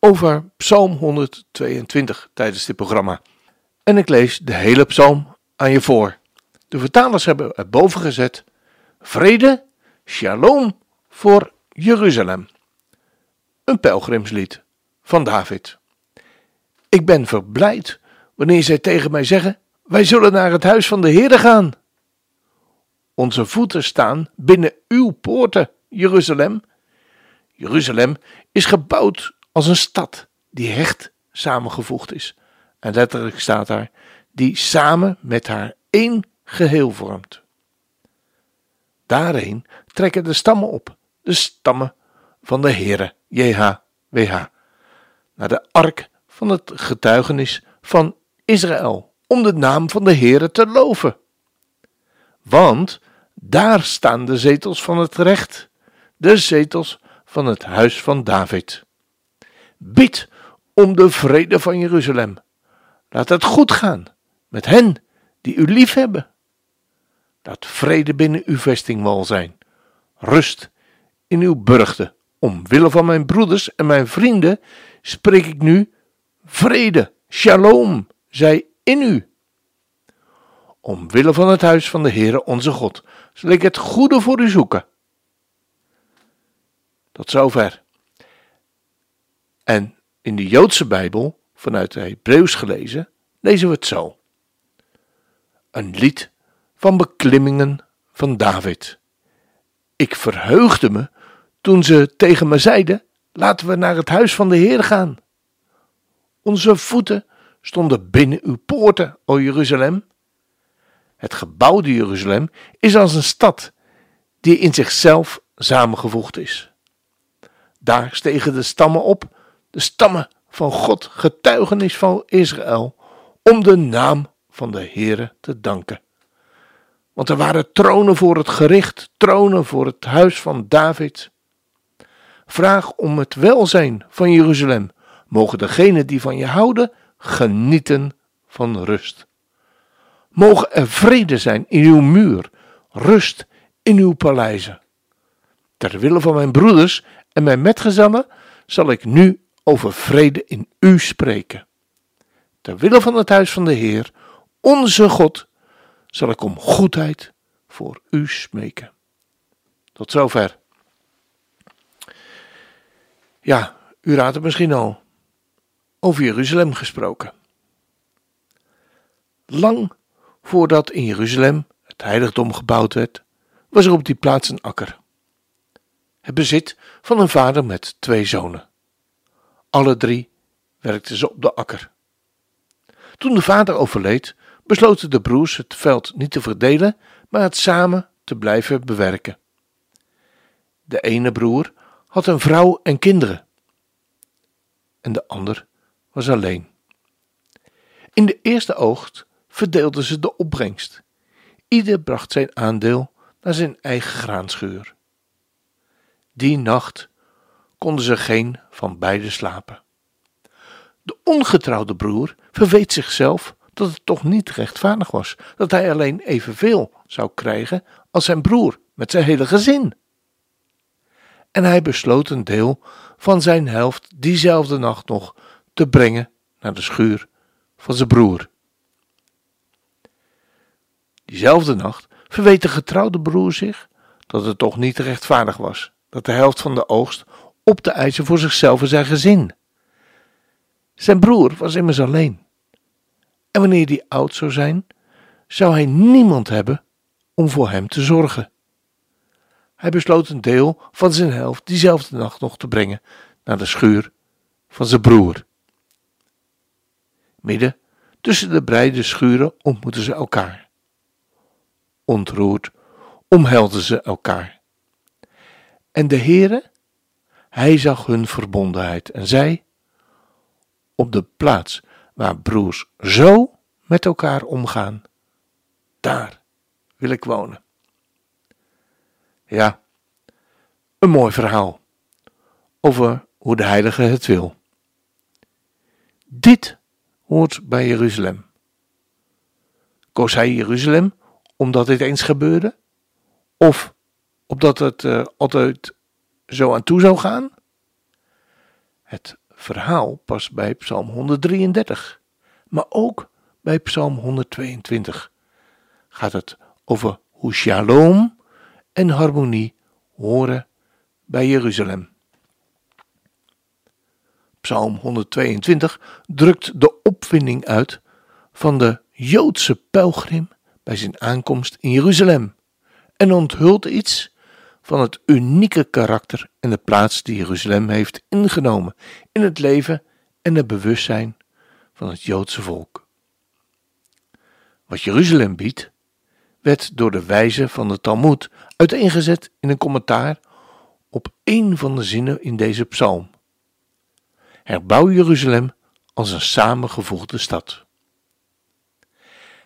over Psalm 122 tijdens dit programma. En ik lees de hele psalm aan je voor. De vertalers hebben erboven gezet: Vrede, shalom voor Jeruzalem. Een pelgrimslied van David. Ik ben verblijd wanneer zij tegen mij zeggen: Wij zullen naar het huis van de Heere gaan. Onze voeten staan binnen uw poorten, Jeruzalem. Jeruzalem is gebouwd als een stad die hecht samengevoegd is. En letterlijk staat daar, die samen met haar één geheel vormt. Daarheen trekken de stammen op, de stammen van de Heere, JHWH, naar de ark van het getuigenis van Israël, om de naam van de Heere te loven. Want daar staan de zetels van het recht, de zetels van het huis van David. Bid om de vrede van Jeruzalem. Laat het goed gaan met hen die u lief hebben. Laat vrede binnen uw vestingwal zijn. Rust in uw burchten. Omwille van mijn broeders en mijn vrienden spreek ik nu vrede, shalom, zij in u. Omwille van het huis van de Heere onze God zal ik het goede voor u zoeken. Tot zover. En in de Joodse Bijbel, vanuit de Hebreeuws gelezen, lezen we het zo. Een lied van beklimmingen van David. Ik verheugde me toen ze tegen me zeiden: Laten we naar het huis van de Heer gaan. Onze voeten stonden binnen uw poorten, o Jeruzalem. Het gebouwde Jeruzalem is als een stad die in zichzelf samengevoegd is. Daar stegen de stammen op, de stammen van God, getuigenis van Israël, om de naam van de Heere te danken. Want er waren tronen voor het gericht, tronen voor het huis van David. Vraag om het welzijn van Jeruzalem. Mogen degenen die van je houden genieten van rust. Mogen er vrede zijn in uw muur, rust in uw paleizen. Ter wille van mijn broeders en mijn metgezellen zal ik nu over vrede in u spreken. Ter wille van het huis van de Heer, onze God, zal ik om goedheid voor u smeken. Tot zover. Ja, u raadt het misschien al. Over Jeruzalem gesproken. Lang voordat in Jeruzalem het heiligdom gebouwd werd, was er op die plaats een akker het bezit van een vader met twee zonen. Alle drie werkten ze op de akker. Toen de vader overleed, besloten de broers het veld niet te verdelen, maar het samen te blijven bewerken. De ene broer had een vrouw en kinderen, en de ander was alleen. In de eerste oogst verdeelden ze de opbrengst. Ieder bracht zijn aandeel naar zijn eigen graanschuur. Die nacht konden ze geen van beiden slapen. De ongetrouwde broer verweet zichzelf dat het toch niet rechtvaardig was dat hij alleen evenveel zou krijgen als zijn broer met zijn hele gezin. En hij besloot een deel van zijn helft diezelfde nacht nog te brengen naar de schuur van zijn broer. Diezelfde nacht verweet de getrouwde broer zich dat het toch niet rechtvaardig was dat de helft van de oogst op te eisen voor zichzelf en zijn gezin. Zijn broer was immers alleen. En wanneer die oud zou zijn, zou hij niemand hebben om voor hem te zorgen. Hij besloot een deel van zijn helft diezelfde nacht nog te brengen naar de schuur van zijn broer. Midden tussen de breide schuren ontmoetten ze elkaar. Ontroerd omhelden ze elkaar. En de Heere, hij zag hun verbondenheid en zei, op de plaats waar broers zo met elkaar omgaan. Daar wil ik wonen. Ja, een mooi verhaal over hoe de Heilige het wil. Dit hoort bij Jeruzalem. Koos hij Jeruzalem omdat dit eens gebeurde? Of opdat het uh, altijd zo aan toe zou gaan? Het verhaal past bij Psalm 133, maar ook bij Psalm 122 gaat het over hoe shalom en harmonie horen bij Jeruzalem. Psalm 122 drukt de opwinding uit van de Joodse pelgrim bij zijn aankomst in Jeruzalem en onthult iets van het unieke karakter en de plaats die Jeruzalem heeft ingenomen in het leven en het bewustzijn van het Joodse volk. Wat Jeruzalem biedt, werd door de wijze van de Talmud uiteengezet in een commentaar op een van de zinnen in deze psalm. Herbouw Jeruzalem als een samengevoegde stad.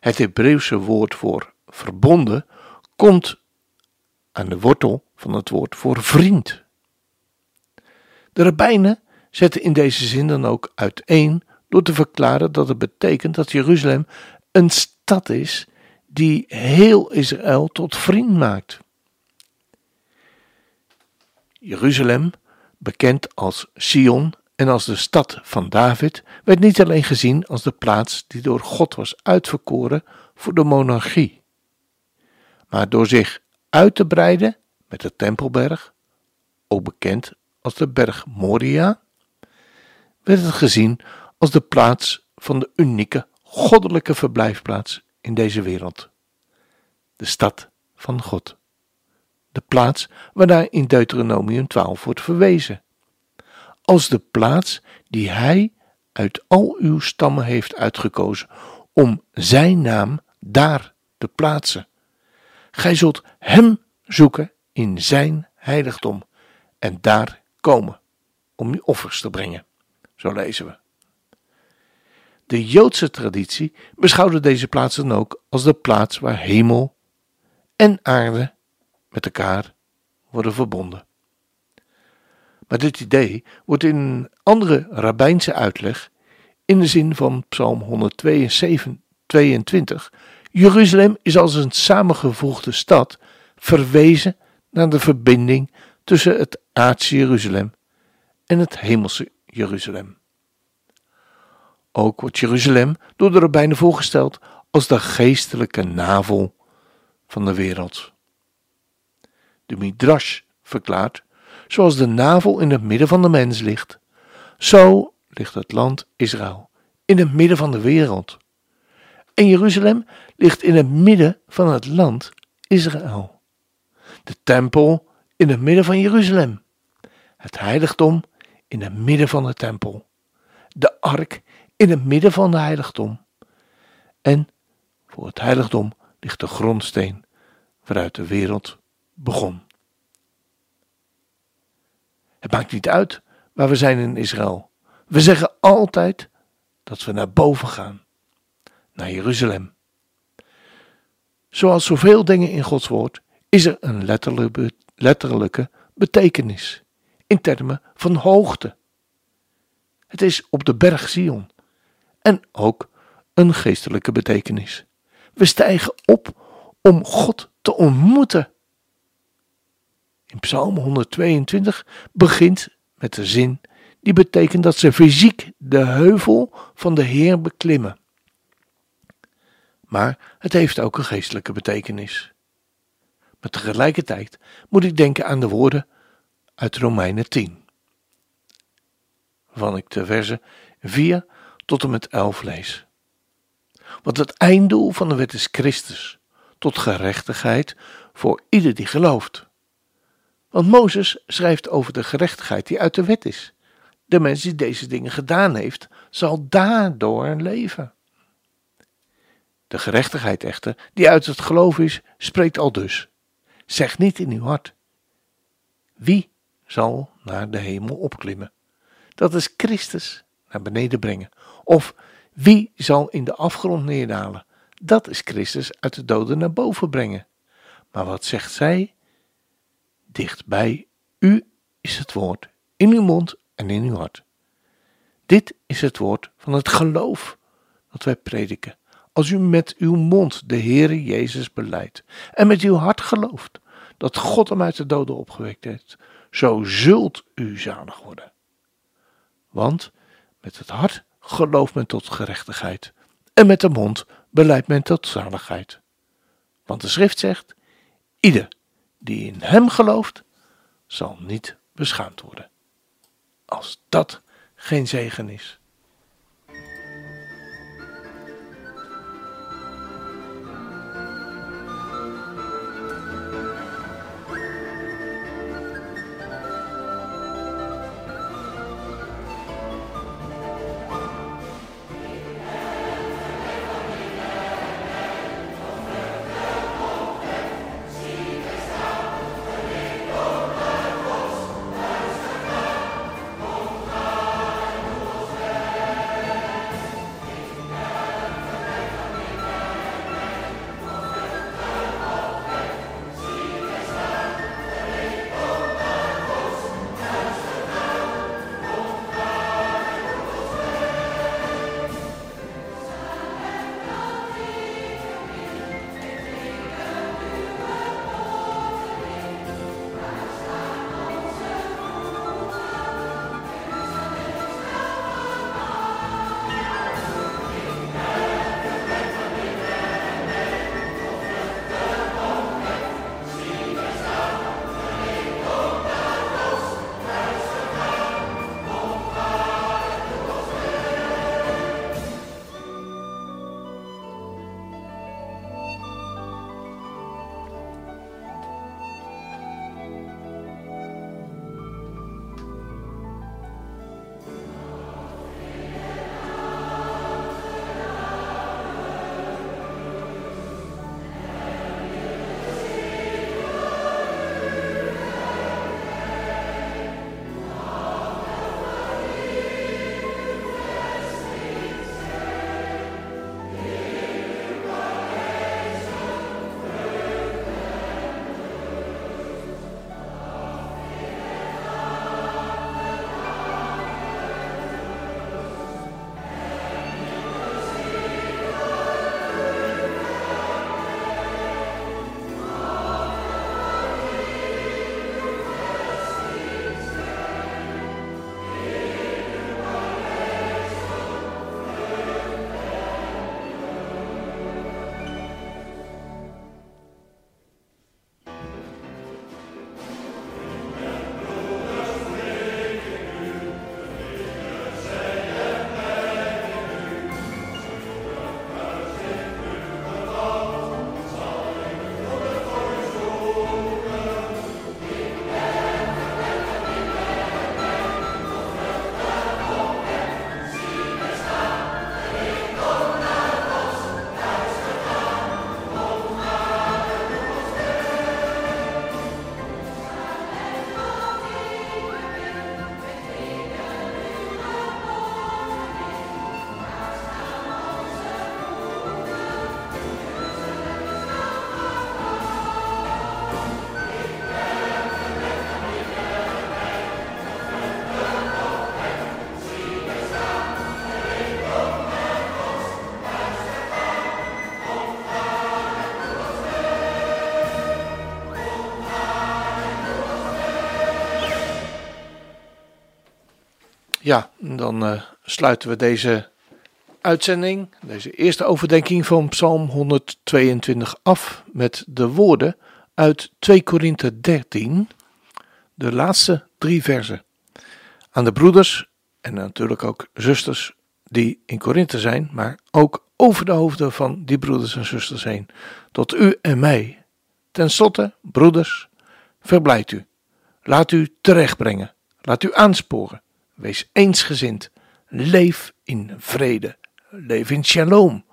Het Hebreeuwse woord voor verbonden komt aan de wortel van het woord voor vriend. De rabbijnen zetten in deze zin dan ook uiteen door te verklaren dat het betekent dat Jeruzalem een stad is die heel Israël tot vriend maakt. Jeruzalem, bekend als Sion en als de stad van David, werd niet alleen gezien als de plaats die door God was uitverkoren voor de monarchie, maar door zich uit te breiden met de Tempelberg, ook bekend als de berg Moria, werd het gezien als de plaats van de unieke goddelijke verblijfplaats in deze wereld. De stad van God. De plaats waarnaar in Deuteronomium 12 wordt verwezen. Als de plaats die Hij uit al uw stammen heeft uitgekozen om Zijn naam daar te plaatsen. Gij zult Hem zoeken in Zijn heiligdom en daar komen om offers te brengen. Zo lezen we. De Joodse traditie beschouwde deze plaats dan ook als de plaats waar hemel en aarde met elkaar worden verbonden. Maar dit idee wordt in een andere rabbijnse uitleg, in de zin van Psalm 122, Jeruzalem is als een samengevoegde stad verwezen naar de verbinding tussen het aardse Jeruzalem en het hemelse Jeruzalem. Ook wordt Jeruzalem door de rabbijnen voorgesteld als de geestelijke navel van de wereld. De Midrash verklaart, zoals de navel in het midden van de mens ligt, zo ligt het land Israël in het midden van de wereld. En Jeruzalem ligt in het midden van het land Israël. De tempel in het midden van Jeruzalem. Het heiligdom in het midden van de tempel. De ark in het midden van de heiligdom. En voor het heiligdom ligt de grondsteen waaruit de wereld begon. Het maakt niet uit waar we zijn in Israël. We zeggen altijd dat we naar boven gaan, naar Jeruzalem. Zoals zoveel dingen in Gods woord is er een letterlijke, betekenis in termen van hoogte. Het is op de berg Sion en ook een geestelijke betekenis. We stijgen op om God te ontmoeten. In Psalm 122 begint met de zin die betekent dat ze fysiek de heuvel van de Heer beklimmen. Maar het heeft ook een geestelijke betekenis. Maar tegelijkertijd moet ik denken aan de woorden uit Romeinen 10, waarvan ik de versen 4 tot en met 11 lees. Want het einddoel van de wet is Christus, tot gerechtigheid voor ieder die gelooft. Want Mozes schrijft over de gerechtigheid die uit de wet is. De mens die deze dingen gedaan heeft, zal daardoor leven. De gerechtigheid echter, die uit het geloof is, spreekt al dus. Zeg niet in uw hart: Wie zal naar de hemel opklimmen? Dat is Christus naar beneden brengen? Of wie zal in de afgrond neerdalen? Dat is Christus uit de doden naar boven brengen. Maar wat zegt zij? Dichtbij u is het woord, in uw mond en in uw hart. Dit is het woord van het geloof dat wij prediken. Als u met uw mond de Heere Jezus beleidt en met uw hart gelooft dat God hem uit de doden opgewekt heeft, zo zult u zalig worden. Want met het hart gelooft men tot gerechtigheid en met de mond beleidt men tot zaligheid. Want de schrift zegt, ieder die in hem gelooft, zal niet beschaamd worden. Als dat geen zegen is. Ja, dan uh, sluiten we deze uitzending, deze eerste overdenking van Psalm 122 af met de woorden uit 2 Korinthe 13, de laatste drie versen. Aan de broeders en natuurlijk ook zusters die in Korinthe zijn, maar ook over de hoofden van die broeders en zusters heen, tot u en mij. Ten slotte, broeders, verblijd u. Laat u terechtbrengen. Laat u aansporen. Wees eensgezind. Leef in vrede. Leef in shalom.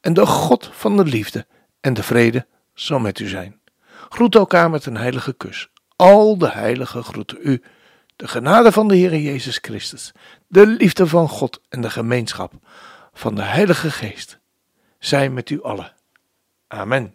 En de God van de liefde en de vrede zal met u zijn. Groet elkaar met een heilige kus. Al de heiligen groeten u. De genade van de Heer Jezus Christus, de liefde van God en de gemeenschap van de Heilige Geest zijn met u allen. Amen.